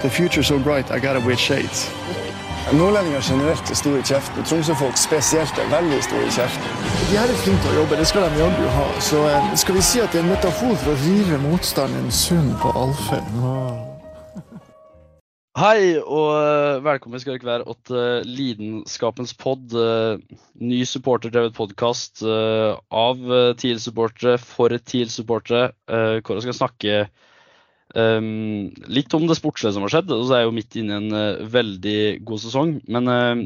The future's so bright, I gotta wear shades. Nordlendinger generelt er store i kjeften. Tromsø-folk spesielt er veldig store i kjeften. De her er flinke til å jobbe, det skal de jaggu ha. Så eh, skal vi si at det er en metafor for å rive motstanderen sunn på Alfheim? Hei og eh, velkommen skal dere være til uh, Lidenskapens pod. eh, ny supporterdrevet podkast av TIL-supportere for TIL-supportere. Hvor jeg skal snakke um, litt om det sportslige som har skjedd. så er jeg jo midt inne i en uh, veldig god sesong. Men uh,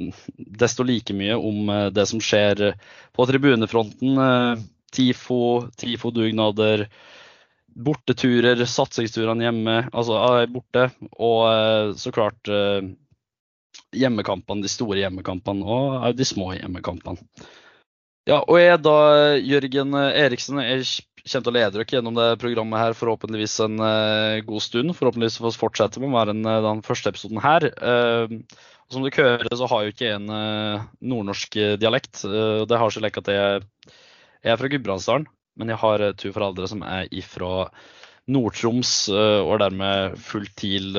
desto like mye om uh, det som skjer på tribunefronten. TIFO, TIFO-dugnader, borteturer, satsingsturene hjemme, altså er borte. Og så klart hjemmekampene, de store hjemmekampene og de små hjemmekampene. Ja, og jeg er da Jørgen Eriksen. Jeg kommer til å lede dere gjennom det programmet her forhåpentligvis en uh, god stund. Forhåpentligvis får vi fortsette med å være en, den første episoden her. Uh, som dere hører, så har jeg jo ikke en uh, nordnorsk dialekt. Det har seg at jeg, jeg er fra Gudbrandsdalen, men jeg har to foreldre som er ifra Nord-Troms, eh, og er dermed fullt TIL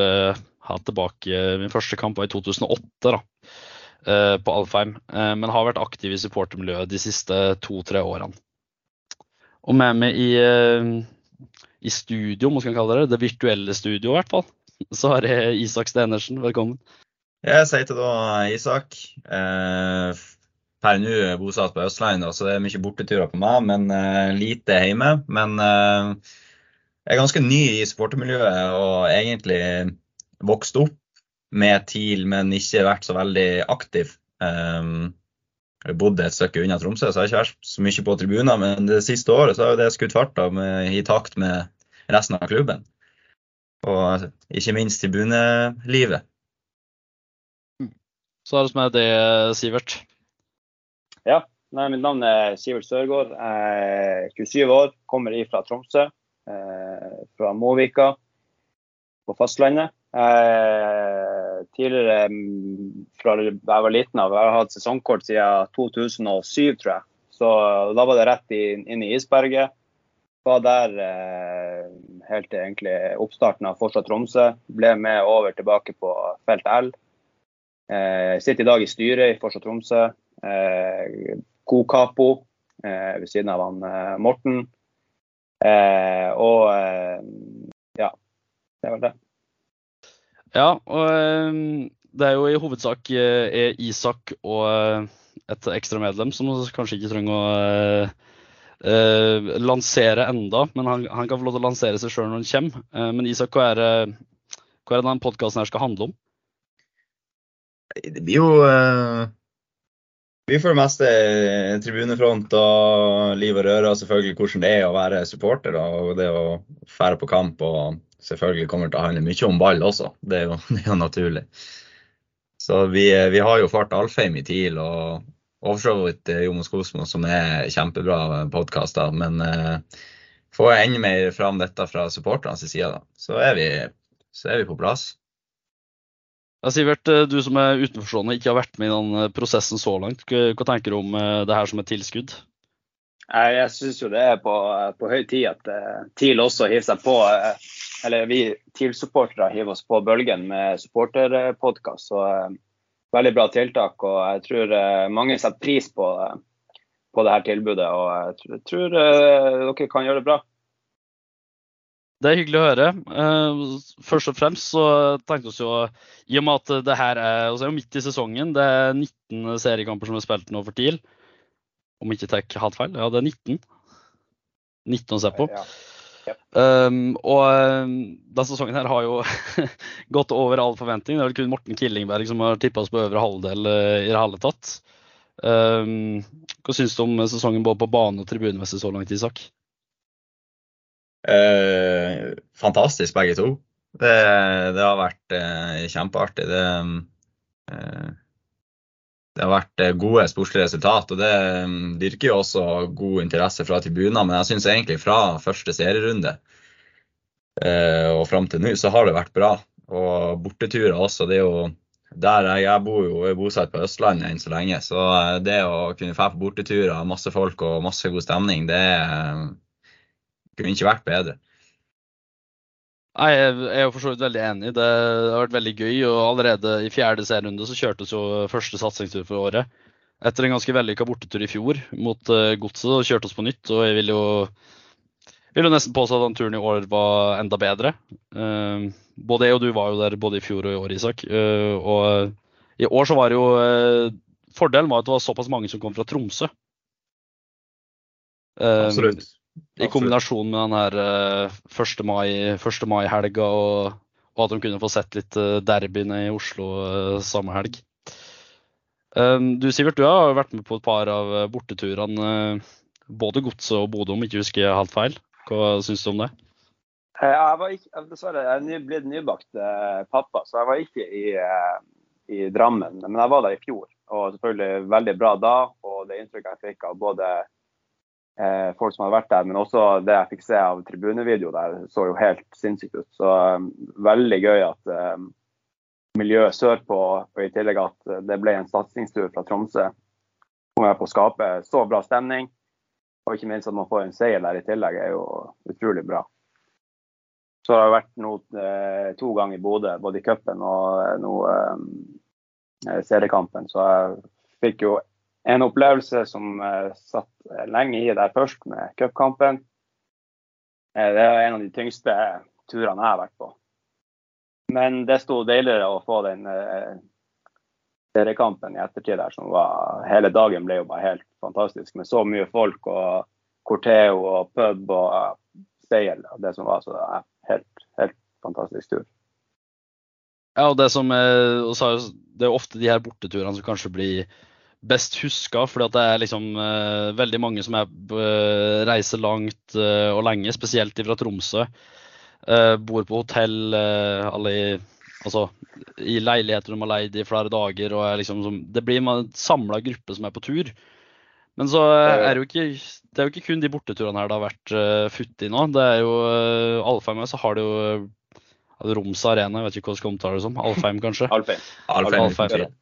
hatt tilbake Min første kamp var i 2008, da, eh, på Alfheim. Eh, men har vært aktiv i supportermiljøet de siste to-tre årene. Og med meg i, eh, i studio, må man kalle det, det virtuelle studio i hvert fall, så har jeg Isak Stenersen. Velkommen. Jeg sier til da Isak. Eh, per nå bosatt på Østlandet, så det er mye borteturer på meg, men eh, lite hjemme. Men eh, jeg er ganske ny i supportermiljøet og egentlig vokst opp med TIL, men ikke vært så veldig aktiv. Jeg bodde et stykke unna Tromsø, så jeg har ikke vært så mye på tribuner. Men det siste året så har det skutt fart da, med, i takt med resten av klubben. Og ikke minst tribunelivet. Så er det som er det, Sivert. Ja, nei, mitt navn er Sivert Sørgaard. Jeg er 27 år, kommer fra Tromsø. Eh, fra Måvika på fastlandet. Jeg tidligere, mm, fra jeg var liten av, jeg har hatt sesongkort siden 2007, tror jeg. Så da var det rett inn, i isberget. Var der eh, helt til egentlig oppstarten av Forsa Tromsø. Ble med over tilbake på felt L. Eh, sitter i dag i styret i Forsa Tromsø. Eh, god capo eh, ved siden av han eh, Morten. Eh, og eh, ja, det var det. Ja, og eh, det er jo i hovedsak eh, er Isak og eh, et ekstra medlem som kanskje ikke trenger å eh, eh, lansere enda, men han, han, kan få lov til å lansere seg sjøl når han kommer. Eh, men Isak, hva er, det- hva er det denne podkasten skal handle om? Det blir jo eh, blir for det meste tribunefront og liv og røre, og selvfølgelig hvordan det er å være supporter og det å fære på kamp. og selvfølgelig kommer det til å handle mye om ball også, det er jo, det er jo naturlig. Så vi, vi har jo fart Alfheim i TIL og og for så vidt eh, Jomos Kosmos, som er kjempebra podkaster. Men eh, får jeg enda mer fram dette fra supporternes side, da, så er, vi, så er vi på plass. Ja, Sivert, eh, du som er utenforstående, ikke har vært med i den eh, prosessen så langt. Hva, tenker du om det her som et tilskudd? Jeg, jeg syns jo det er på, på høy tid at uh, TIL også hiver seg på. Uh, eller vi TIL-supportere hiver oss på bølgen med supporterpodkast. Så uh, veldig bra tiltak. Og jeg tror uh, mange setter pris på, uh, på det her tilbudet. Og jeg tror, jeg tror dere kan gjøre det bra. Det er hyggelig å høre. Eh, først og fremst så tenkte vi jo, i og med at det her er, altså er midt i sesongen, det er 19 seriekamper som er spilt nå for TIL. Om ikke tar helt feil. Ja, det er 19. 19 å se på. Ja. Um, og um, denne sesongen her har jo gått over all forventning. Det er vel kun Morten Killingberg som har tippa oss på øvre halvdel uh, i det hele tatt. Um, hva syns du om sesongen både på bane og tribunemessig så langt, Isak? Eh, fantastisk begge to. Det, det har vært eh, kjempeartig. Det, eh, det har vært eh, gode sportslige resultat, og det dyrker virker jo også god interesse fra tribuner. Men jeg syns egentlig fra første serierunde eh, og fram til nå, så har det vært bra. Og borteturer også. Det er jo der jeg, jeg bor jo jeg er bosatt på Østlandet enn så lenge, så eh, det å kunne dra på borteturer, masse folk og masse god stemning, det kunne ikke vært bedre. Nei, Jeg er jo for så vidt veldig enig. Det har vært veldig gøy. og Allerede i fjerde serierunde så kjørtes jo første satsingstur for året. Etter en ganske vellykka bortetur i fjor mot uh, Godset og kjørte oss på nytt. og Jeg vil jo, vil jo nesten påstå at den turen i år var enda bedre. Uh, både jeg og du var jo der både i fjor og i år, Isak. Uh, og i år så var det jo Fordelen var at det var såpass mange som kom fra Tromsø. Absolutt. I kombinasjon med den her uh, 1. mai-helga mai-helga og, og, at de kunne få sett litt uh, derbyene i Oslo uh, samme helg. Um, du Sivert, du har vært med på et par av borteturene. både Godset og Bodø, om ikke husker helt feil. Hva syns du om det? Jeg var ikke, dessverre, jeg er blitt nybakt pappa, så jeg var ikke i, i Drammen. Men jeg var der i fjor, og selvfølgelig veldig bra da. Og det inntrykket jeg fikk av både eh, folk som hadde vært der. Men også det jeg fikk se av tribunevideo der, så jo helt sinnssykt ut. Så um, veldig gøy at um, miljøet sørpå, og i tillegg at det ble en satsingstur fra Tromsø, kom jeg på å skape så bra stemning. Og ikke minst at man får en seier der i tillegg, er jo utrolig bra. Så har jeg vært noe, eh, to ganger i Bodø, både i cupen og nå eh, seriekampen. Så jeg fikk jo en opplevelse som uh, satt lenge i der først, med cupkampen. Uh, det er en av de tyngste turene jeg har vært på. Men desto deiligere å få den seriekampen i ettertid der, som var Hele dagen ble jo bare helt fantastisk med så mye folk og corteo og pub og speil og det som var. Så det er helt, helt fantastisk tur. Ja, og det som er, det er ofte de her borteturene som kanskje blir best huska, fordi at det er liksom uh, veldig mange som er, uh, reiser langt uh, og lenge, spesielt fra Tromsø. bor på hotell alle i, altså, i leiligheter de har leid i flere dager. og liksom, som, Det blir en samla gruppe som er på tur. Men så er det jo ikke, det er jo ikke kun de borteturene her det har vært uh, futt i nå. Det er jo uh, Alfheim så har det jo uh, Roms Arena, jeg vet ikke hva jeg skal omtale det som. Alfheim, kanskje? Alfheim. Alfheim, Alfheim,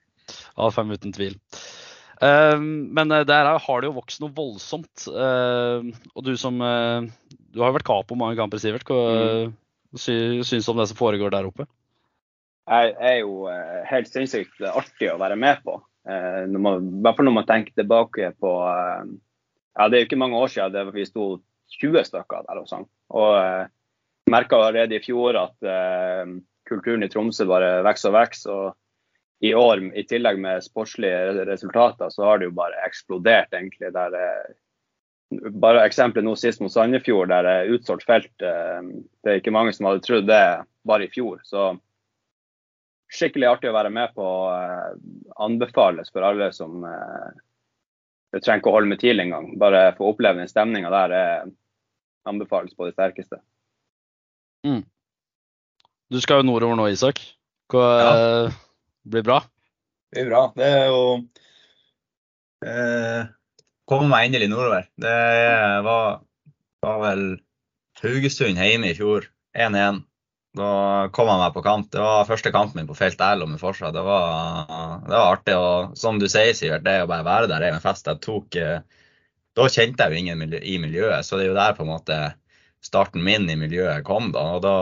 Alfheim uten tvil. Ehm, men eh, der har det jo vokst noe voldsomt. Ehm, og du som eh, Du har jo vært kapo mange ganger, Sivert. Hva mm. syns du om det som foregår der oppe? Det er jo eh, helt sinnssykt artig å være med på. I hvert fall når man tenker tilbake på ja, Det er jo ikke mange år siden det vi sto 20 stykker der og sang. Og jeg merka allerede i fjor at kulturen i Tromsø bare vokser og vokser. Og i år, i tillegg med sportslige resultater, så har det jo bare eksplodert, egentlig. Der, eh, bare eksempelet nå sist mot Sandefjord, der det er utsolgt felt. Eh, det er ikke mange som hadde trodd det bare i fjor. Så skikkelig artig å være med på. Eh, anbefales for alle som Du trenger ikke å holde med TIL engang. Bare få oppleve den stemninga der. Det anbefales på det sterkeste. Mm. Du skal jo nordover nå, Isak. Hva, ja blir bra? Det blir bra. Det er jo eh, Komme meg endelig nordover. Det var, var vel Haugesund hjemme i fjor, 1-1. Da kom jeg meg på kamp. Det var første kampen min på felt L og med Forsa. Det var, det var artig. Og som du sier, Sivert, det å bare være der er en fest. Jeg tok, eh, da kjente jeg jo ingen i miljøet, så det er jo der på en måte starten min i miljøet kom. da, og da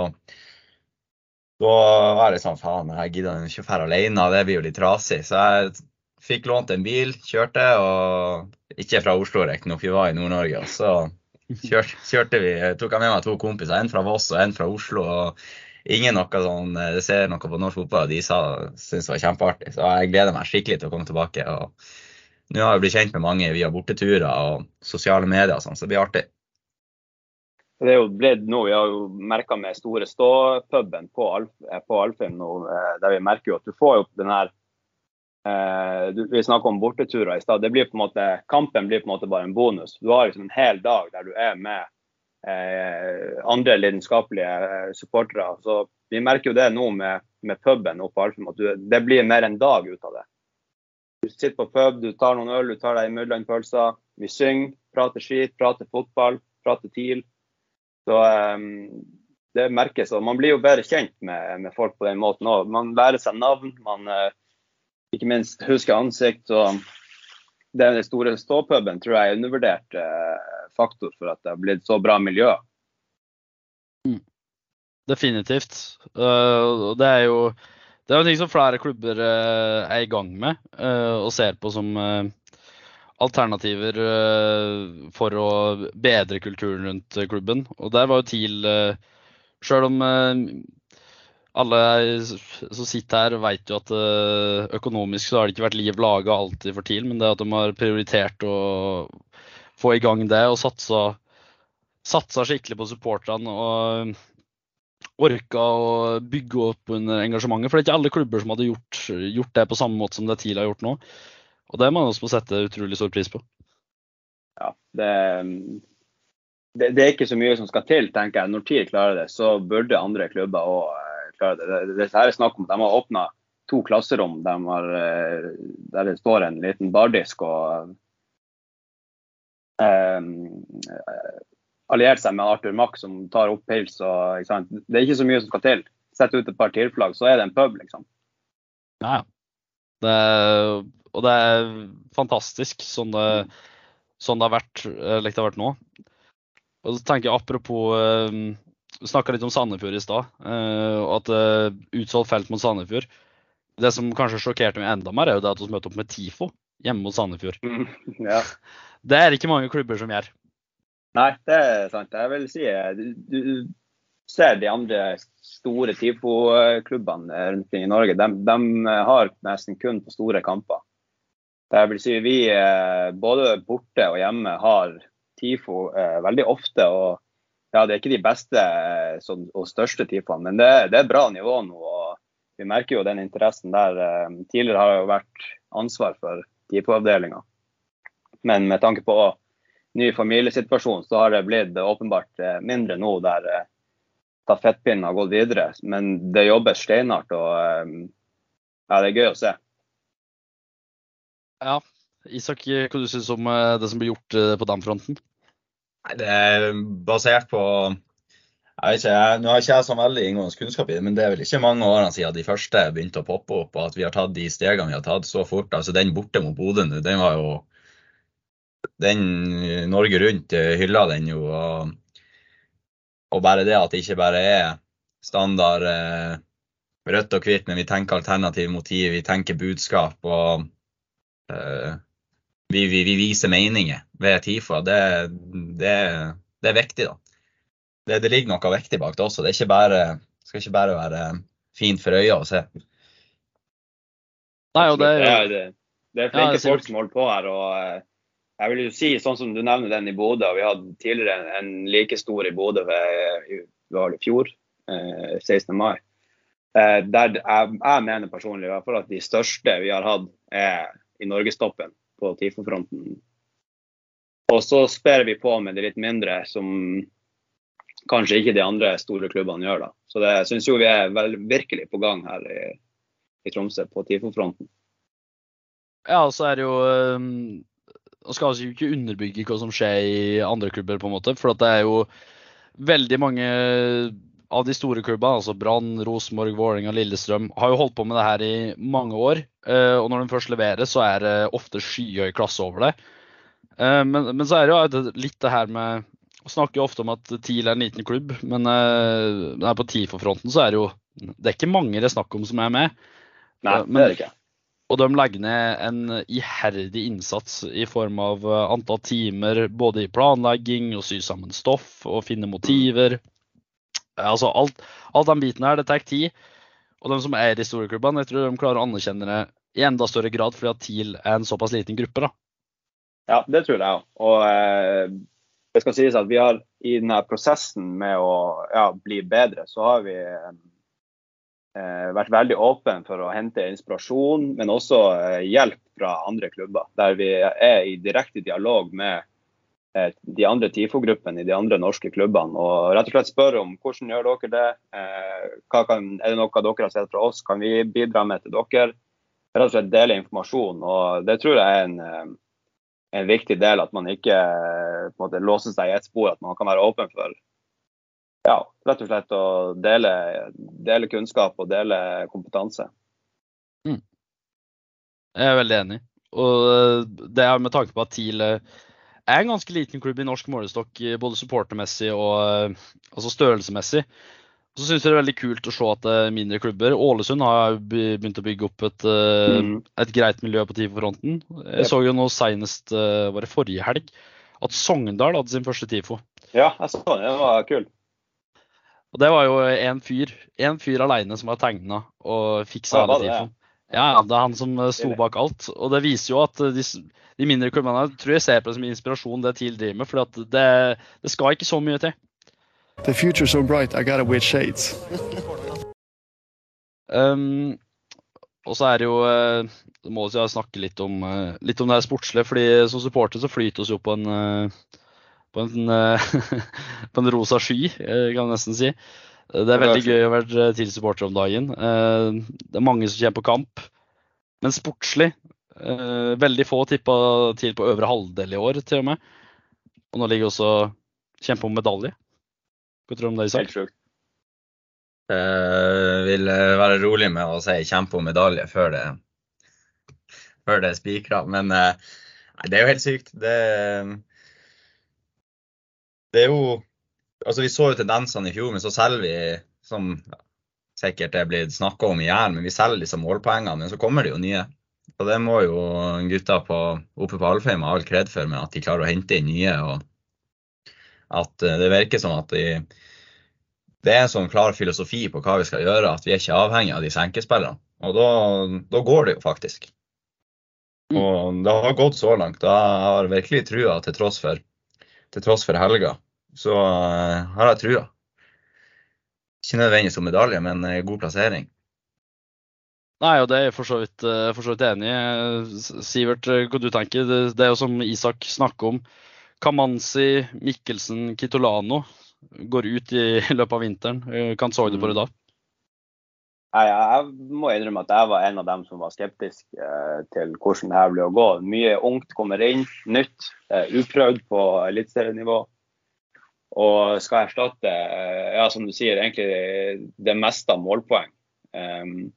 da var det sånn faen, jeg gidder ikke å dra alene, det blir jo litt trasig. Så jeg fikk lånt en bil, kjørte, og ikke fra Oslo riktignok, vi var i Nord-Norge. Og så kjørte, kjørte vi, tok jeg med meg to kompiser, en fra Voss og en fra Oslo. og Ingen noe sånn, det ser noe på norsk fotball, og de sa syntes det var kjempeartig. Så jeg gleder meg skikkelig til å komme tilbake. og Nå har jeg blitt kjent med mange via borteturer og sosiale medier, og sånn, så det blir artig. Det er jo blitt nå, Vi har jo merka med store ståpuben på, Alf, eh, på Alfheim nå, eh, der vi merker jo at du får jo den her eh, Vi snakka om borteturer i stad. Kampen blir på en måte bare en bonus. Du har liksom en hel dag der du er med eh, andre lidenskapelige eh, supportere. Så vi merker jo det nå med, med puben oppe på Alfheim, at du, det blir mer en dag ut av det. Du sitter på pub, du tar noen øl, du tar deg imellom pølser. Vi synger, prater skit, prater fotball, prater TIL. Så um, det merkes. Og man blir jo bedre kjent med, med folk på den måten òg. Man lærer seg navn, man uh, ikke minst husker ansikt. og den store ståpuben tror jeg er undervurdert uh, faktor for at det har blitt så bra miljø. Mm. definitivt. Uh, det er jo det er en ting som flere klubber uh, er i gang med uh, og ser på som alternativer for å bedre kulturen rundt klubben. Og der var jo TIL, sjøl om alle som sitter her, vet jo at økonomisk så har det ikke vært liv laga alltid for TIL, men det at de har prioritert å få i gang det og satsa, satsa skikkelig på supporterne. og orka å bygge opp under engasjementet. For det er ikke alle klubber som hadde gjort, gjort det på samme måte som det TIL har gjort nå. Og det må man også sette utrolig stor pris på. Ja, det, det, det, er ikke så mye som skal til, tenker jeg. Når TIL klarer det, så burde andre klubber òg eh, klare det. Det, det her er snakk om at de har åpna to klasserom de har, eh, der det står en liten bardisk og um, alliert seg med Arthur Mack, som tar opp pils. Og, det er ikke så mye som skal til. Sett ut et par TIL-flagg, så er det en pub, liksom. Ja, det og det er fantastisk sånn det, sånn det har vært, eller like det har vært nå. Og så tenker jeg Apropos Du Vi snakka litt om Sandefjord i stad. Eh, og at utsolgt felt mot Sandefjord. Det som kanskje sjokkerte meg enda mer, er jo det at vi møter opp med TIFO hjemme mot Sandefjord. Mm, ja. Det er ikke mange klubber som gjør. Nei, det er sant. Jeg vil si du ser de andre store TIFO-klubbene rundt i Norge. De, de, har nesten kun på store kamper. Det vil si Vi eh, både borte og hjemme har TIFO eh, veldig ofte. og ja, Det er ikke de beste eh, og største TIFO-ene, men det, det, er bra nivå nå. og Vi merker jo den interessen der. Tidligere har det jo vært ansvar for TIFO-avdelinga. Men med tanke på ny familiesituasjon, så har det blitt åpenbart eh, mindre nå der eh, stafettpinnen har gått videre. Men det jobbes steinhardt, og eh, ja, det er gøy å se. Ja. Isak, hva du syns om det som blir gjort på damfronten? Det er basert på jeg vet ikke, Nå har ikke jeg så veldig inngående kunnskap i det, men det er vel ikke mange årene siden de første begynte å poppe opp, og at vi har tatt de stegene vi har tatt så fort. altså Den borte mot Bodø nå, den var jo den Norge Rundt hylla den jo. Og, og, bare det at det ikke bare er standard eh, rødt og hvitt, men vi tenker alternative motiv, vi tenker budskap. og eh, vi, vi, vi, viser meninger ved TIFA. Det, det, det er viktig, da. Det, det, ligger noe viktig bak det også. Det ikke bare, skal ikke bare være fint for øya å se. Nei, og det, er det, er flinke ja, folk som holder på her. og eh, jeg vil jo si, sånn som du nevner den i Bodø, vi hadde tidligere en, like stor i Bodø ved, var det fjor, eh, 16. mai. Eh, der jeg, jeg, mener personlig i hvert fall at de største vi har hatt, er i norgestoppen på TIFO-fronten. Og så sper vi på med de litt mindre, som kanskje ikke de andre store klubbene gjør. da. Så det syns jo vi er vel, virkelig på gang her i, i Tromsø, på TIFO-fronten. Ja, så er det jo nå skal vi ikke underbygge hva som skjer i andre klubber, på en måte, for det er jo veldig mange av de store klubbene, altså Brann, Rosenborg, Vålerenga, Lillestrøm, har jo holdt på med det her i mange år. Eh, og når de først leverer, så er det ofte skyhøy klasse over det. Eh, men, men, så er det jo litt det her med Vi snakker jo ofte om at TIL er en liten klubb, men her er på TIFO-fronten så er det jo Det er ikke mange det er snakk om som er med. Nei, det er det ikke. Og de legger ned en iherdig innsats i form av eh, antall timer både i planlegging og sy sammen stoff og finne motiver. Altså alt, alt den biten her, det tar tid. Og de som er i historieklubbene, jeg tror de klarer å anerkjenne det i enda større grad fordi at TIL er en såpass liten gruppe. da. Ja, det tror jeg òg. Og eh, det skal sies at vi har i denne prosessen med å ja, bli bedre, så har vi vært veldig åpen for å hente inspirasjon, men også eh, hjelp fra andre klubber. Der vi er i direkte dialog med eh, de andre TIFO-gruppene i de andre norske klubbene. Og rett og slett spørre om hvordan gjør dere det? Kan, er det noe dere har sett fra oss? Kan vi bidra med til dere? Rett og slett dele informasjon. og Det tror jeg er en, en viktig del. At man ikke måte, låser seg i ett spor. At man kan være åpen for ja, rett og slett å dele, dele kunnskap og dele kompetanse. Mm. Jeg er veldig enig. Og eh, det er med tanke på at TIL er en ganske liten klubb i norsk målestokk, både supportermessig og eh, altså størrelsesmessig. Så syns jeg det er veldig kult å se at det er mindre klubber. Ålesund har begynt å bygge opp et, eh, Mm. et greit miljø på TIFO-fronten. Jeg Yep. så jo nå senest, eh, var det forrige helg, at Sogndal hadde sin første TIFO. Ja, jeg så det. Det var kul. Og det var jo en fyr en fyr alene som har tegna og fiksa det det? Ja, ja, det er han som eh, sto bak alt. Og det viser jo at eh, de, de mindre klubbene tror jeg ser på det som inspirasjon, det TIL driver med. For det, det skal ikke så mye til. The future so bright, I gotta wear shades. Um, og så er det jo eh, Det må vi snakke litt om, litt om det her sportslige. fordi som supporter så flyter vi jo på en på en, eh, på en rosa sky, eh, kan jeg nesten si. Det er veldig gøy å være TIL-supporter om dagen. Eh, Det er mange som kommer på kamp. Men sportslig eh, Veldig få tippa TIL på øvre halvdel i år, til og med. Og nå ligger også kjempe om medalje. Hva tror du om det, Isak? Helt sjukt. Jeg vil eh, være rolig med å si kjempe om medalje før det, før det er spikra. Men uh, det er jo helt sykt. Det, det er jo Altså, vi så jo tendensene i fjor, men så selger vi, som sikkert er blitt snakka om i Jæren, men vi selger disse målpoengene. Men så kommer det jo nye. Og det må jo gutta på, oppe på Alfheim ha all kred for, med at de klarer å hente inn nye. og at eh, det virker som at de det er en sånn klar filosofi på hva vi skal gjøre, at vi er ikke avhengig av disse enkeltspillerne. Og da, da går det jo faktisk. Og det har gått så langt. Jeg har virkelig trua til tross for, til tross for helga. Så eh, har jeg trua. Ikke nødvendigvis som medalje, men eh, god plassering. Nei, og det er jeg for så vidt, eh, for så vidt enig i. Sivert, hva du tenker? Det, det er jo som Isak snakker om. Kamanzi, Mikkelsen, Kitolano går ut i løpet av vinteren. Kan så du på det da? Nei, jeg må innrømme at jeg var en av dem som var skeptisk eh, til hvordan det her ble å gå. Mye ungt kommer inn, nytt, eh, uprøvd på eliteserienivå. Og skal erstatte, eh, ja, som du sier, egentlig det meste av målpoeng. Um,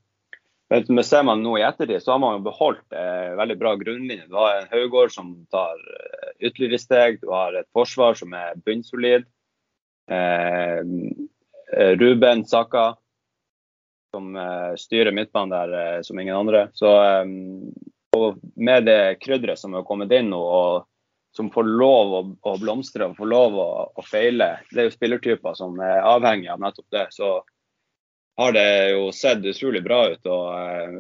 men ser man nå i ettertid, så har man jo beholdt eh, veldig bra grunnlinje. Du har en Haugård som tar eh, ytterligere steg, du har et forsvar som er bunnsolid. Eh, eh, Ruben Saka som eh, styrer midtbanen der eh, som ingen andre. Så eh, og med det krydderet som har kommet inn nå, og som får lov å, å blomstre og får lov å, å feile, det er jo spillertyper som er avhengig av nettopp det. Så har det jo sett utrolig bra ut. og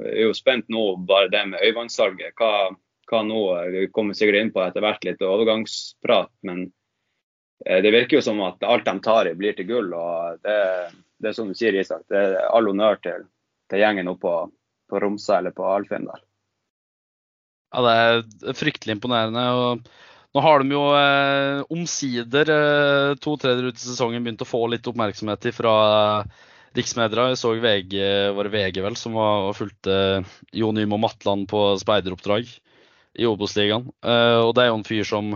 er jo spent nå bare det med Øyvand-salget. Hva, hva nå? Vi kommer sikkert inn på etter hvert litt overgangsprat. men det virker jo som at alt de tar i, blir til gull. og Det, det er som du sier, Isak. Det er all honnør til, til gjengen oppe på, på Romsa eller på Alfheim der. Ja, det er fryktelig imponerende. og Nå har de jo eh, omsider eh, to tredjedeler ut i sesongen begynt å få litt oppmerksomhet fra riksmedier. Jeg så VG, var det VG vel, som var fulgte Jon Nymo Matland på speideroppdrag i Obos-ligaen. Eh, og det er jo en fyr som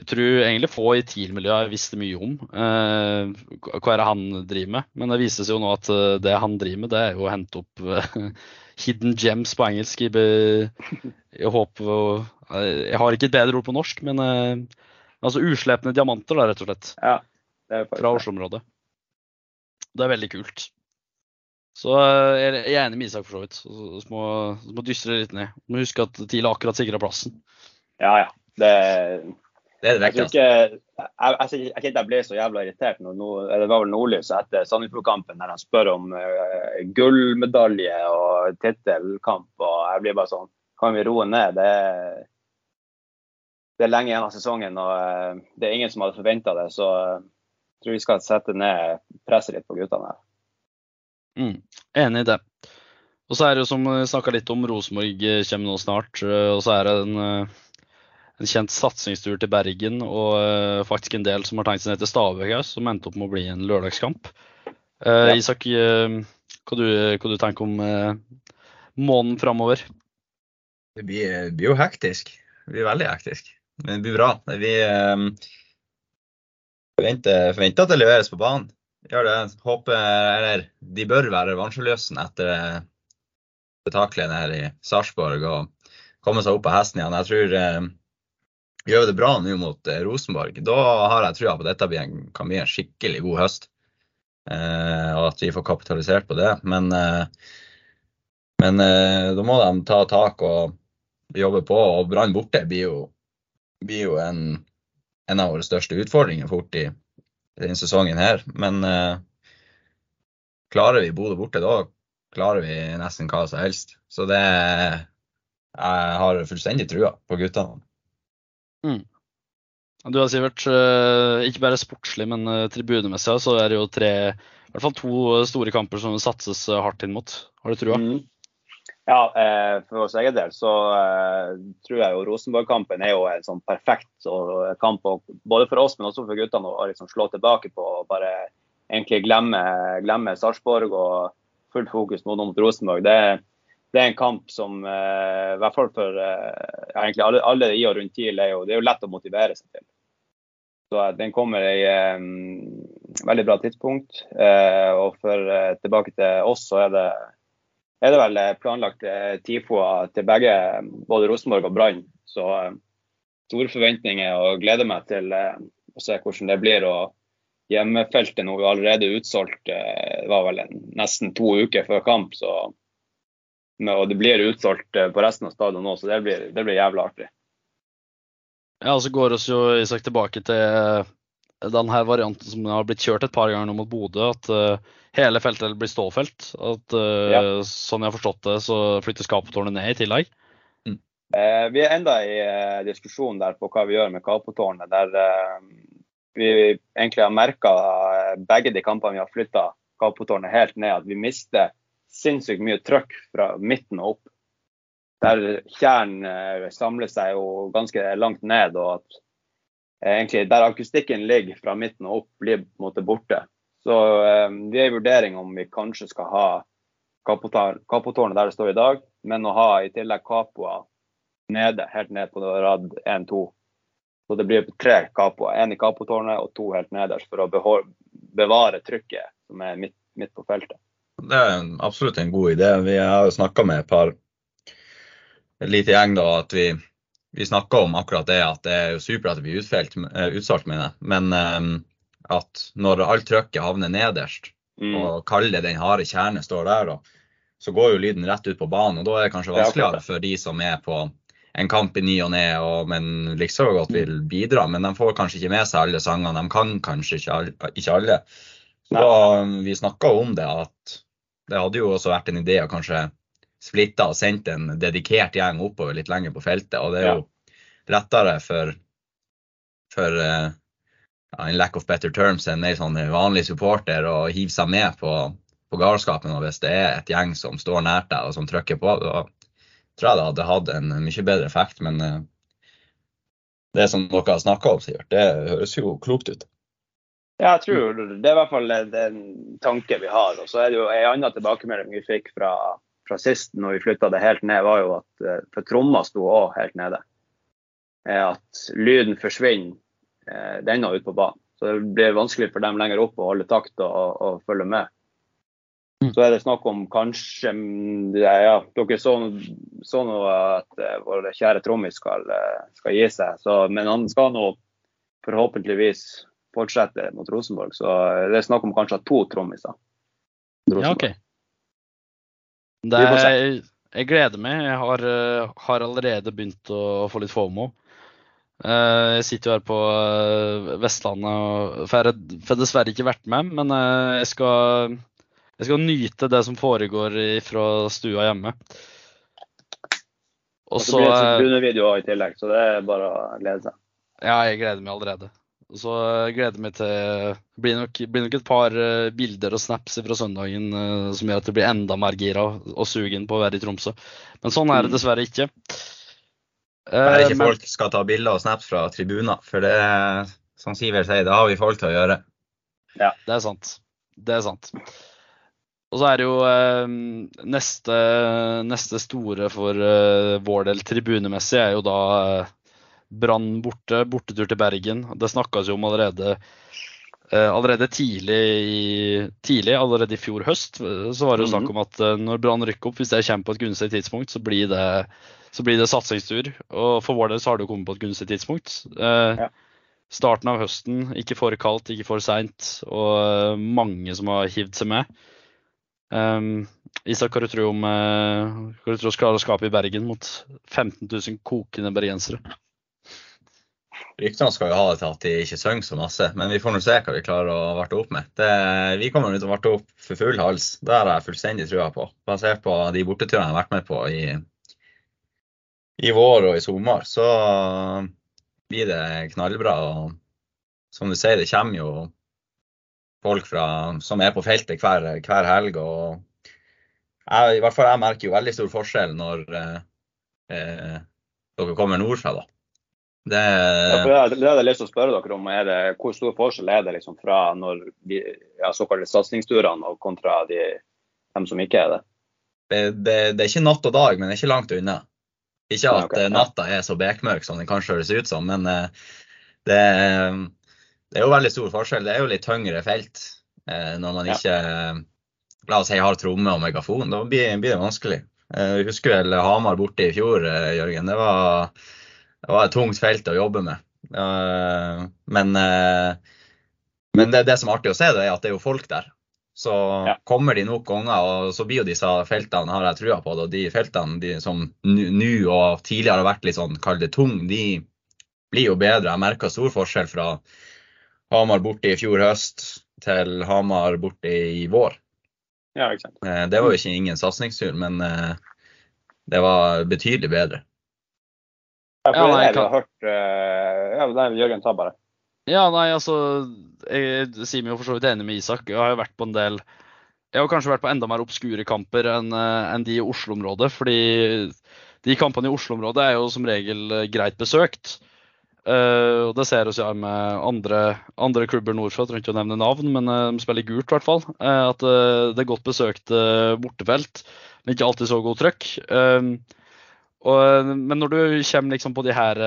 jeg tror egentlig få i TIL-miljøet visste mye om. Eh, hva er det han driver med? Men det viser seg jo nå at eh, det han driver med, det er jo å hente opp eh, hidden gems på engelsk. be- Jeg håper å- Jeg har ikke et bedre ord på norsk, men eh, altså uslepne diamanter, da, rett og slett. Ja, det er Fra. Oslo-området. Det er veldig kult. Så eh, jeg jeg er enig med Isak, for så vidt. Så så må, så må dystre litt ned. Må huske at TIL har akkurat sikra plassen. Ja, ja. Det, Det er det ikke, jeg, jeg, jeg, jeg jeg ble så jævla irritert når no, det var vel Nordlys etter Sandefjord-kampen der han spør om uh, gullmedalje og tittelkamp. og Jeg blir bare sånn Kan vi roe ned? Det er, det er lenge igjen av sesongen, og uh, det er ingen som hadde forventa det. Så eh, jeg tror vi skal sette ned presset litt på guttene her. Mm, enig i det. Og så er det jo som vi snakka litt om, Rosenborg kommer nå snart. Og så er det en, en kjent satsingstur til Bergen og eh, faktisk en del som har tenkt seg ned til Stabæk, òg, som endte opp med å bli en lørdagskamp. Eh, Ja. Isak, eh, hva, du, hva du tenker om måneden framover? Det blir, blir jo hektisk. Det blir veldig hektisk. Men det blir bra. Vi eh, forventer, forventer at det leveres på banen. Gjør det. Håper, eller de bør være revansjeløse etter spetakkelet her i Sarpsborg og komme seg opp på hesten igjen. Jeg tror eh, gjør vi det bra nå mot eh, Rosenborg, da har jeg trua på at dette kan bli en skikkelig god høst. Eh, og at vi får kapitalisert på det. Men, eh, men eh, da må de ta tak og jobbe på. Og Brann borte blir jo, blir jo en, en, av våre største utfordringer fort i denne sesongen her. Men klarer vi Bodø borte, da klarer vi nesten hva som helst. Så det Jeg har fullstendig trua på guttene. Mm. Du har Sivert, eh, ikke bare sportslig, men eh, tribunemessig så er det jo tre, i hvert fall to store kamper som satses eh, hardt inn mot. Har du trua? Mm. Ja, for vår egen del så tror jeg jo Rosenborg-kampen er jo en sånn perfekt kamp både for oss, men også for guttene å liksom slå tilbake på og bare egentlig glemme, glemme Sarpsborg og fullt fokus mot, Rosenborg. Det, det, er en kamp som i hvert fall for egentlig alle, alle i og rundt TIL er jo, det er jo lett å motivere seg til. Så Den kommer i um, veldig bra tidspunkt. Uh, og for uh, tilbake til oss, så er det, er det vel planlagt uh, TIFO-er til begge, både Rosenborg og Brann. Så store forventninger og gleder meg til å se hvordan det blir. og Hjemmefeltet nå er allerede utsolgt. Det var vel en, nesten to uker før kamp. så og det blir utsolgt på resten av stadion nå, så det blir, det blir jævla artig. Ja, og så går oss jo Isak tilbake til eh, den her varianten som har blitt kjørt et par ganger nå mot Bodø. At uh, hele feltet blir stålfelt. At uh, ja. Sånn jeg har forstått det, så flyttes Kapotårnet ned i tillegg. Mm. Eh, vi er enda i uh, diskusjon der på hva vi gjør med Kapotårnet. Der vi egentlig har merka begge de kampene vi har flytta Kapotårnet helt ned, at vi mister sinnssykt mye trøkk fra midten og opp der tjern eh, samler seg jo ganske langt ned, og at eh, egentlig der akustikken ligger fra midten og opp, blir på en måte borte. Så eh, vi er i vurdering om vi kanskje skal ha kapotårnet der det står i dag, men å ha i tillegg kapoer nede, helt ned på rad 1-2. Så det blir tre kapoer. Én i kapotårnet og to helt nederst, for å bevare trykket som er midt, midt på feltet. Det er absolutt en god idé. Vi har jo snakka med et par en liten gjeng da, at vi, vi snakka om akkurat det, at det er jo supert at det blir utfelt, eh, utsolgt, mener. Men um, at når alt trykket havner nederst, mm. og kalde den harde kjernen står der, da, så går jo lyden rett ut på banen. og Da er det kanskje vanskeligere for de som er på en kamp i ny og ne, men liksom godt vil bidra. Men de får kanskje ikke med seg alle sangene. De kan kanskje ikke alle. Ikke alle. Så da, vi snakka om det, at det hadde jo også vært en idé å kanskje splitte og sendt en dedikert gjeng oppover litt lenger på feltet. Og det er jo lettere for, for uh, in lack of better terms, en mer sånn vanlig supporter å hive seg med på, på galskapen. Og hvis det er et gjeng som står nært deg og som trykker på, da tror jeg det hadde hatt en mye bedre effekt. Men uh, det som dere har snakka om, Sivert, det høres jo klokt ut. Ja, jeg tror det er i hvert fall den tanken vi har. Og så er det jo en annen tilbakemelding vi fikk fra fra sist når vi flytta det helt ned, var jo at eh, for tromma sto òg helt nede. At lyden forsvinner eh, denne ut på banen. Så det blir vanskelig for dem lenger opp å holde takt og, og følge med. Mm. Så er det snakk om kanskje ja, Dere så, så nå at vår kjære trommis skal, skal, gi seg. Så, men han skal nå forhåpentligvis fortsette mot Rosenborg. Så det er snakk om kanskje to trommiser. Ja, okay. Er, jeg gleder meg. Jeg har, eh, har, allerede begynt å få litt FOMO. Eh, jeg sitter jo her på eh, Vestlandet, jeg har dessverre ikke vært med. Men jeg skal, jeg skal nyte det som foregår fra stua hjemme. Og så blir det videoer i tillegg, så det er bare å glede seg. Ja, jeg gleder meg allerede. Så jeg gleder meg til Det blir nok, blir nok et par uh, bilder og snaps fra søndagen uh, som gjør at det blir enda mer gira og sugen på å være i Tromsø. Men sånn er det mm. dessverre ikke. Det Bare ikke men, folk skal ta bilder og snaps fra tribuner, for det som Sivert sier, det har vi folk til å gjøre. Ja, det er sant. Det er sant. Og så er det jo eh, neste, neste, store for eh, vår del tribunemessig er jo da eh, Brann borte, bortetur til Bergen. Det snakkes jo om allerede, eh, allerede tidlig, i, tidlig, allerede i fjor høst, så var det jo snakk mhm. om at eh, når Brann rykker opp, hvis det kommer på et gunstig tidspunkt, så blir det, så blir det satsingstur. Og for vår del så har det jo kommet på et gunstig tidspunkt. Eh, ja. starten av høsten. Ikke for kaldt, ikke for seint. Og eh, mange som har hivd seg med. Um, Isak, hva du tror om uh, hva du tror skal skape i Bergen mot 15 000 kokende bergensere? Ryktene skal jo ha det til at de ikke synger så masse, men vi får nå se hva vi klarer å varte opp med. Det, vi kommer til å varte opp for full hals. Det har jeg fullstendig trua på. Basert på de borteturene jeg har vært med på i, i vår og i sommer, så blir det knallbra. Og som du sier, det kommer jo folk fra, som er på feltet hver, hver helg. og jeg, i hvert fall jeg merker jo veldig stor forskjell når eh, eh, dere kommer nordfra. da. Det, ja, det hadde jeg lyst til å spørre dere om. Det, hvor stor forskjell er det liksom fra når de ja, såkalte satsingsturene og kontra de, dem som ikke er det? Det, det? det, er ikke natt og dag, men det er ikke langt unna. Ikke at okay, ja. natta er så bekmørk som den kanskje høres ut som, men eh, det, det er jo veldig stor forskjell. Det er jo litt tyngre felt eh, når man ikke la oss si har tromme og megafon. Da blir, blir det vanskelig. Eh, jeg husker vel Hamar borte i fjor, eh, Jørgen. Det var, det var, et tungt felt å jobbe med. Men, men det, det, som er artig å se, det er at det er jo folk der. Så ja. kommer de nok ganger, og så blir jo disse feltene, har jeg trua på det. Og de feltene de som nå og tidligere har vært litt sånn, kall det tung, de blir jo bedre. Jeg merker stor forskjell fra Hamar borte i fjor høst til Hamar borte i vår. Ja. Eh, det var jo ikke ingen satsingstur, men eh, det var betydelig bedre. Ja, for det jeg har hørt Uh, Ja, det Jørgen, ta bare. Ja, nei, altså Jeg sier meg jo for så vidt enig med Isak. Jeg har jo vært på en del Jeg har kanskje vært på enda mer obskure kamper enn en de i Oslo-området. Fordi de kampene i Oslo-området er jo som regel greit besøkt. Uh, og Det ser vi ja med andre, andre klubber nordfra, trenger ikke å nevne navn, men uh, de spiller gult i hvert fall. Uh, at det er godt besøkte bortefelt, men ikke alltid så god trøkk. Og, men når du kommer liksom på de her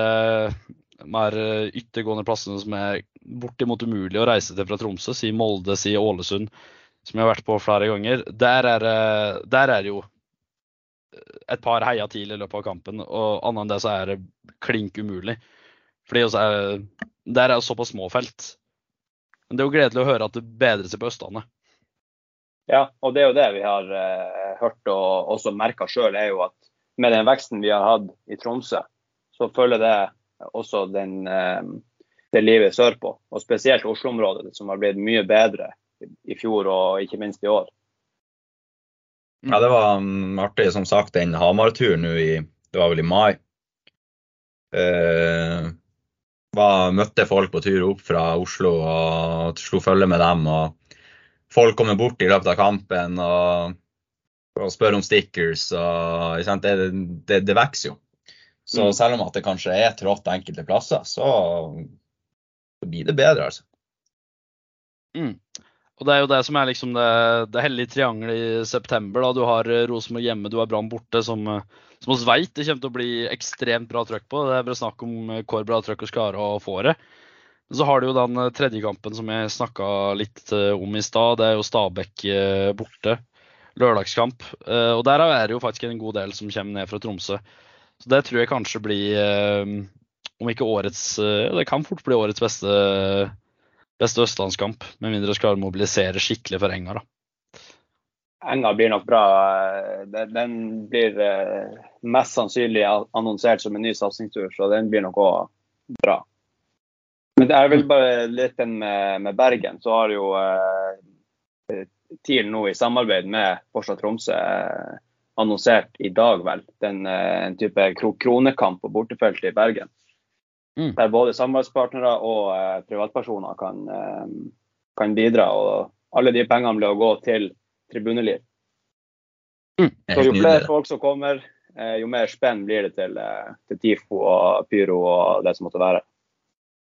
mer yttergående plassene som er bortimot umulig å reise til fra Tromsø, si Molde, si Ålesund, som jeg har vært på flere ganger, der er, der er jo et par heia til i løpet av kampen. Og annet enn det så er det klink umulig. Fordi er, Der er jo såpass små felt. Men det er jo gledelig å høre at det bedrer seg på Østlandet. Ja, og det er jo det vi har uh, hørt og også merka sjøl, er jo at med den veksten vi har hatt i Tromsø, så følger det også den, uh, det livet sørpå. Og spesielt Oslo-området, som har blitt mye bedre i fjor og ikke minst i år. Ja, det var um, artig, som sagt, den Hamar-turen nå i Det var vel i mai. Eh, var, møtte folk på tur opp fra Oslo og slo følge med dem. og Folk kommer bort i løpet av kampen og, og spør om stickers. og det, det, det, vokser jo. Så mm. selv om at det kanskje er trått enkelte plasser, så, så blir det bedre, altså. Mm. Og Det er jo det som er liksom det, det hellige triangelet i september. da Du har Rosenborg hjemme, du har Brann borte, som, som vi vet det kommer til å bli ekstremt bra trøkk på. Det er bare snakk om eh, hvor bra trøkk vi skal klare å få det. Så har du jo den eh, tredje kampen som jeg snakka litt eh, om i stad. Det er jo Stabæk borte. Lørdagskamp. Og der er det jo faktisk en god del som kommer ned fra Tromsø. Så det tror jeg kanskje blir, om ikke årets Det kan fort bli årets beste, beste østlandskamp. Med mindre vi skal mobilisere skikkelig for Enga, da. Enga blir nok bra. Den blir eh, mest sannsynlig annonsert som en ny satsingstur, så den blir nok òg bra. Men det er vel bare litt den med Bergen. Så har jo eh, TIL nå i samarbeid med Forstad Tromsø eh, annonsert i dag, vel, den, eh, en type kronekamp på bortefeltet i Bergen. Mm. Der både samarbeidspartnere og eh, privatpersoner kan, kan bidra. og Alle de pengene blir å gå til tribuneliv. Mm. Så jo flere folk som kommer, eh, jo mer spenn blir det til, til TIFO og pyro og det som måtte være.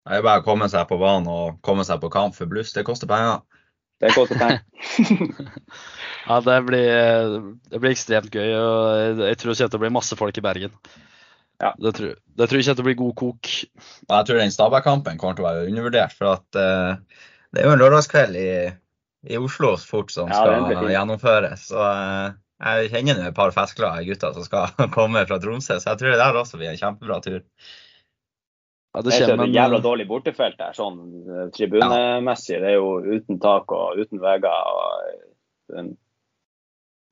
Det er bare å komme seg på banen og komme seg på kamp, for bluss det koster penger. Det koster penger. ja, det blir, det blir, ekstremt gøy. og Jeg tror det blir masse folk i Bergen. Ja. Det, tror, det tror jeg ikke det blir god kok. Jeg tror den Stabæk-kampen kommer til å være undervurdert. for at uh, Det er jo en lørdagskveld i i Oslo fort som ja, skal gjennomføres. Så uh, jeg kjenner et par festglade gutter som skal komme fra Tromsø, så jeg tror det der også blir en kjempebra tur. Ja, det Det er kommer et en jævla dårlig bortefelt der, sånn eh, tribunemessig. Det er jo uten tak og uten vegger. og eh,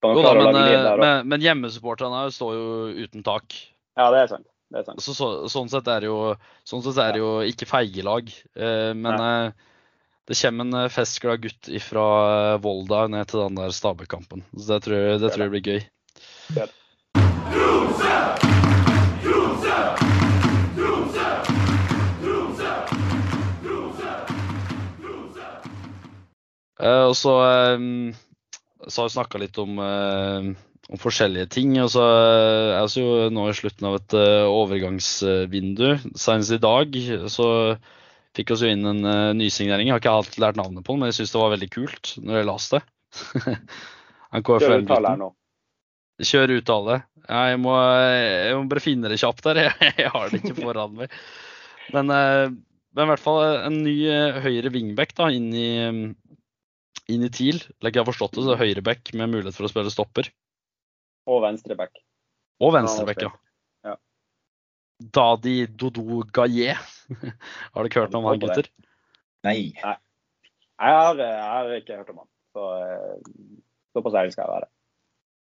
Jo da, men, eh, men, men hjemmesupporterne står jo uten tak. Ja, det er sant. Det er sant. Så, så, sånn sett er det jo, sånn sett er det jo ikke feige lag. Eh, men eh, det kommer en eh, festglad gutt fra Volda ned til den der stabelkampen Så det tror, jeg, det tror jeg blir gøy. Ja. Og så, eh, så har vi snakka litt om, eh, om forskjellige ting. Og så eh, er vi jo nå i slutten av et eh, overgangsvindu. Senest i dag så fikk vi jo inn en nysignering. Jeg har ikke alt lært navnet på den, men jeg syns det var veldig kult når jeg leste det. Han Kjør uttale her nå. Kjør uttale. Ja, jeg, må, jeg må bare finne det kjapt der. Jeg, jeg har det ikke foran meg. Men, eh, men i hvert fall en ny eh, høyre wingback da, inn i, inn i TIL. Like jeg har forstått det, så høyreback med mulighet for å spille stopper. Og venstreback. Og venstreback, ja. Ja. Dadi Dodo Gaillet. har ikke hørt noe om han, gutter? Nei. Jeg har, jeg har ikke hørt om han. Så på såpass ærlig skal jeg være.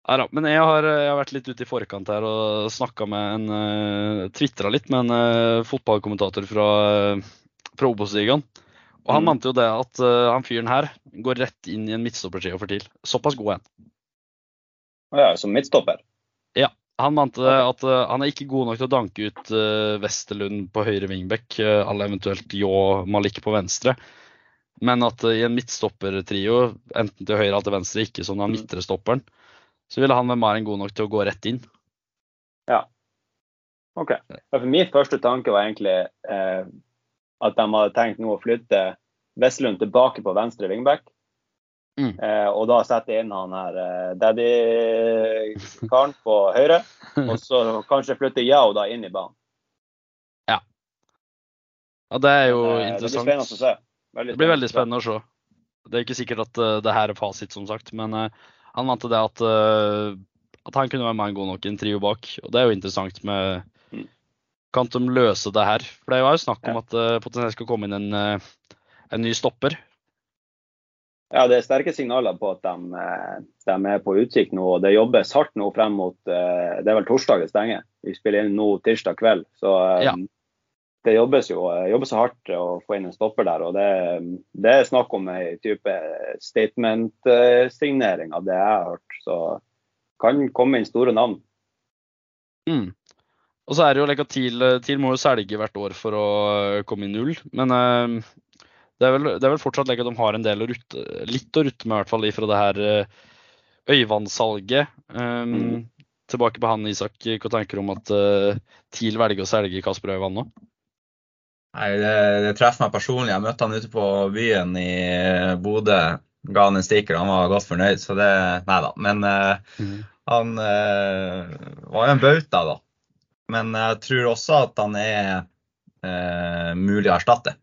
Nei da, men jeg har, jeg har vært litt ute i forkant her og snakka med en uh, Tvitra litt med en uh, fotballkommentator fra, uh, fra Obos-ligaen. Og han Mm. mente jo det at uh, han fyren her går rett inn i en midtstoppertrio for TIL. Såpass god er han. Ja, som midtstopper. Ja. Han mente at uh, han er ikke god nok til å danke ut uh, Westerlund på høyre vingbekk, uh, eller eventuelt Ljå Malik på venstre. Men at i en midtstoppertrio, enten til høyre eller til venstre, ikke som den midtrestopperen, midtre stopperen, så ville han være Maren god nok til å gå rett inn. OK. Ja, For min første tanke var egentlig eh, at de hadde tenkt nå å flytte Veslund tilbake på venstre wingback. Mm. Eh, og da sette inn han her eh, daddy-karen på høyre. Og så kanskje flytte Yao da inn i banen. Ja, Det er jo Eh, det blir interessant. spennende å se. Det blir veldig spennende å se. Det er ikke sikkert at uh, det her er fasit, som sagt. Men uh, han mente det at, uh, at han kunne være med en god nok i en trio bak. Og det er jo interessant med. Kan de løse det her? For det var jo snakk om Ja. at det potensielt skal komme inn en, eh, en ny stopper. Ja, det er sterke signaler på at de, eh, de er på utkikk nå. og Det jobbes hardt nå frem mot eh, Det er vel torsdag det stenger. Vi spiller inn nå tirsdag kveld. Så eh, Ja. det jobbes jo eh, jobbes så hardt å få inn en stopper der. og Det, det er snakk om ei type statement-signering av det jeg har hørt. Så kan komme inn store navn. Mm. Og så er det jo like TIL, TIL må jo selge hvert år for å eh, komme i null. Men eh, det, er vel, det er vel fortsatt like at de har en del å rutte, litt å rutte med, i hvert fall ifra det her eh, Øyvand-salget. Um, Mm. Tilbake på han, Isak. Hva tenker du om at uh, TIL velger å selge Kasper Øyvand nå? Nei, det, det treffer meg personlig. Jeg møtte han ute på byen i Bodø. Ga han en stikker, han var godt fornøyd. Så det Nei da. Men eh, han uh, var jo en bauta, da. Men jeg tror også at han er eh, mulig å erstatte.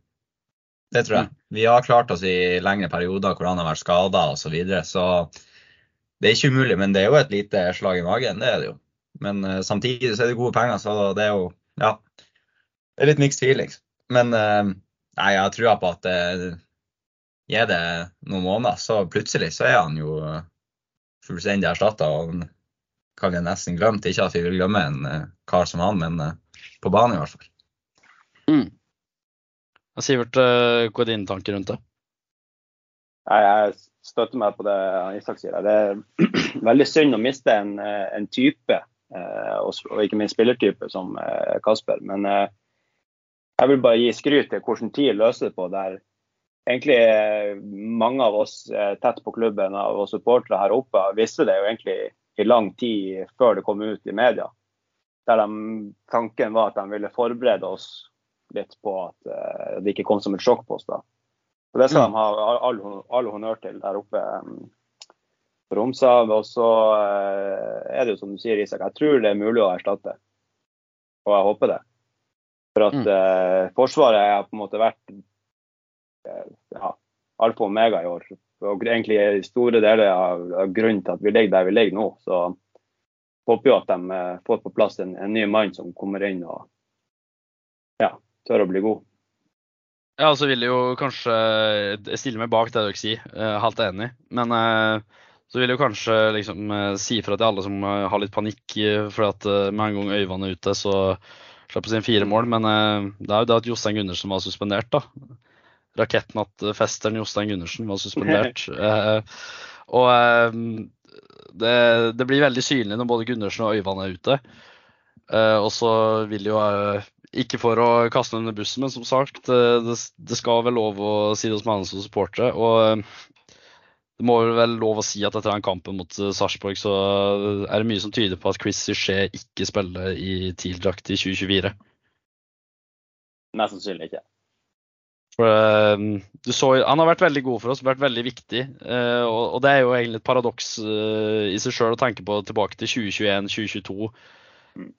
Det tror jeg. Vi har klart oss i lengre perioder hvor han har vært skada osv. Så, videre, så det er ikke umulig. Men det er jo et lite slag i magen, det er det jo. Men eh, samtidig så er det gode penger, så det er jo Ja. Det er litt mixed feelings. Men eh, nei, jeg har trua på at eh, gir det noen måneder, så plutselig så er han jo eh, fullstendig erstatta. Og kan vi nesten glemt. Ikke at vi vil glemme en eh, kar som han, men eh, på banen i hvert fall. Mm. Sivert, eh, hva er dine tanker rundt det? Jeg, jeg støtter meg på det Isak sier. Det er veldig synd å miste en, en type, eh, og, ikke minst spillertype som Kasper. Men jeg vil bare gi skryt til hvordan tid løser det på. der egentlig mange av oss tett på klubben og supportere her oppe visste det jo egentlig i lang tid før det kom ut i media. Der de, tanken var at de ville forberede oss litt på at uh, det ikke kom som et sjokk på oss. da. Og Det skal Mm. de ha all, all honnør til der oppe um, på Romshav. Og så uh, er det jo som du sier, Isak, jeg tror det er mulig å erstatte. Og jeg håper det. For at Mm. eh, Forsvaret har på en måte vært uh, ja, alfa og omega i år. Og egentlig i store deler av, av grunnen til at vi ligger der vi ligger nå. Så håper jo at de eh, får på plass en, en ny mann som kommer inn og ja, tør å bli god. Ja, så vil jeg jo kanskje Jeg stiller meg bak det dere sier, er helt enig. Men eh, så vil jeg jo kanskje liksom eh, si ifra til alle som eh, har litt panikk for at med en gang Øyvand er ute, så slipper sin fire mål. Men det er jo det at Jostein Gundersen var suspendert, da. Rakettnattfesteren Jostein Gundersen var suspendert. og det, det, blir veldig synlig når både Gundersen og Øyvand er ute. og så vil jo ikke for å kaste under bussen, men som sagt, det, det skal vel lov å si det som er som supportere. Og det må vel lov å si at etter den kampen mot Sarpsborg, så er det mye som tyder på at Chris Suchet ikke spiller i TIL-drakt i 2024. Mest sannsynlig ikke. For, du så, han har vært veldig god for oss, vært veldig viktig. Uh, og, og, det er jo egentlig et paradoks uh, i seg sjøl å tenke på tilbake til 2021-2022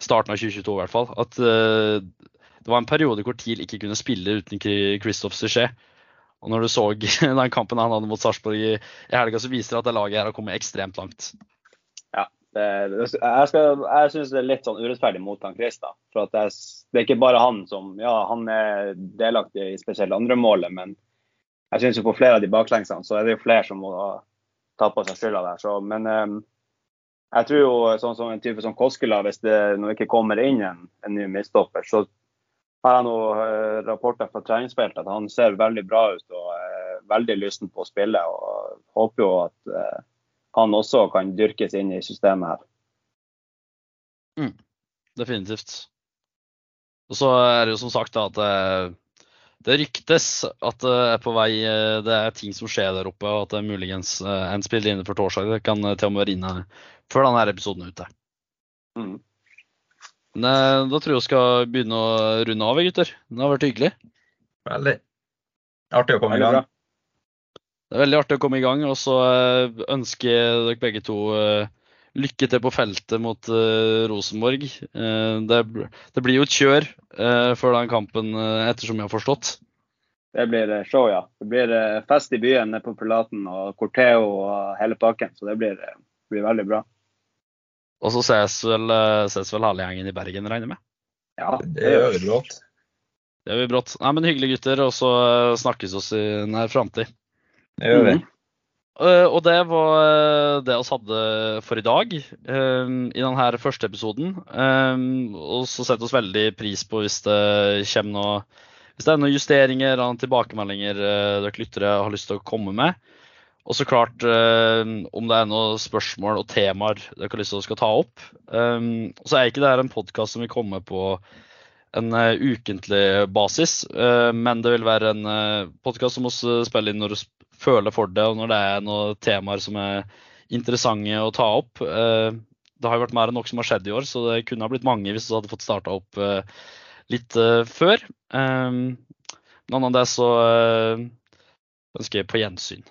starten av 2022 i hvert fall, at uh, det var en periode hvor TIL ikke kunne spille uten Christophe Suchet. Og når du så den kampen han hadde mot Sarpsborg i helga, så viser det at det laget her har kommet ekstremt langt. Det, jeg, skal, jeg syns det er litt sånn urettferdig mot han Chris. da, for at det, det, er ikke bare han som ja, han er delaktig i spesielt andre målet, men jeg syns på flere av de baklengsene så er det jo flere som må ta på seg skylda der. Så, men um, jeg tror jo sånn som en type som Koskela, hvis det nå ikke kommer inn en, en ny midtstopper, så har jeg noen uh, rapporter fra treningsfeltet at han ser veldig bra ut og er veldig lysten på å spille. og Håper jo at han også kan dyrkes inn i systemet her. Mm, definitivt. Og så er det jo som sagt da, at det, det ryktes at det er på vei Det er ting som skjer der oppe, og at det er muligens eh, en spiller inne for torsdag. Det kan til og med være inne før denne episoden er ute. Mm. Men eh, da tror jeg vi skal begynne å runde av, gutter. Det har vært hyggelig. Veldig. Artig å komme i gang. Det er veldig artig å komme i gang. Og så eh, ønsker jeg dere begge to eh, lykke til på feltet mot Rosenborg. Det, det, blir jo et kjør før den kampen, ettersom jeg har forstått. Det blir show, ja. Det blir fest i byen nede på Pilaten og Corteo og hele pakken. Så det blir, blir veldig bra. Og så ses vel, eh, ses vel gjengen i Bergen, regner jeg med? Ja, det gjør vi brått. Det gjør vi brått. Nei, men hyggelige gutter, og så snakkes snakkes oss i nær framtid. Det gjør vi. Mm. Uh, og det var det vi hadde for i dag um, i denne første episoden. Um, og så setter vi oss veldig pris på hvis det kommer noe Hvis det er noen justeringer eller tilbakemeldinger uh, dere lyttere har lyst til å komme med. Og så klart uh, om det er noen spørsmål og temaer dere har lyst til å skal ta opp. Um, så er ikke dette en podkast som vil komme på en uh, ukentlig basis, uh, men det vil være en uh, podkast som vi spiller inn når føler for det, og når det er noen temaer som er interessante å ta opp. Uh, det har jo vært mer enn nok som har skjedd i år, så det kunne ha blitt mange hvis vi hadde fått starta opp litt før. Um, men annet enn det så ønsker jeg på gjensyn.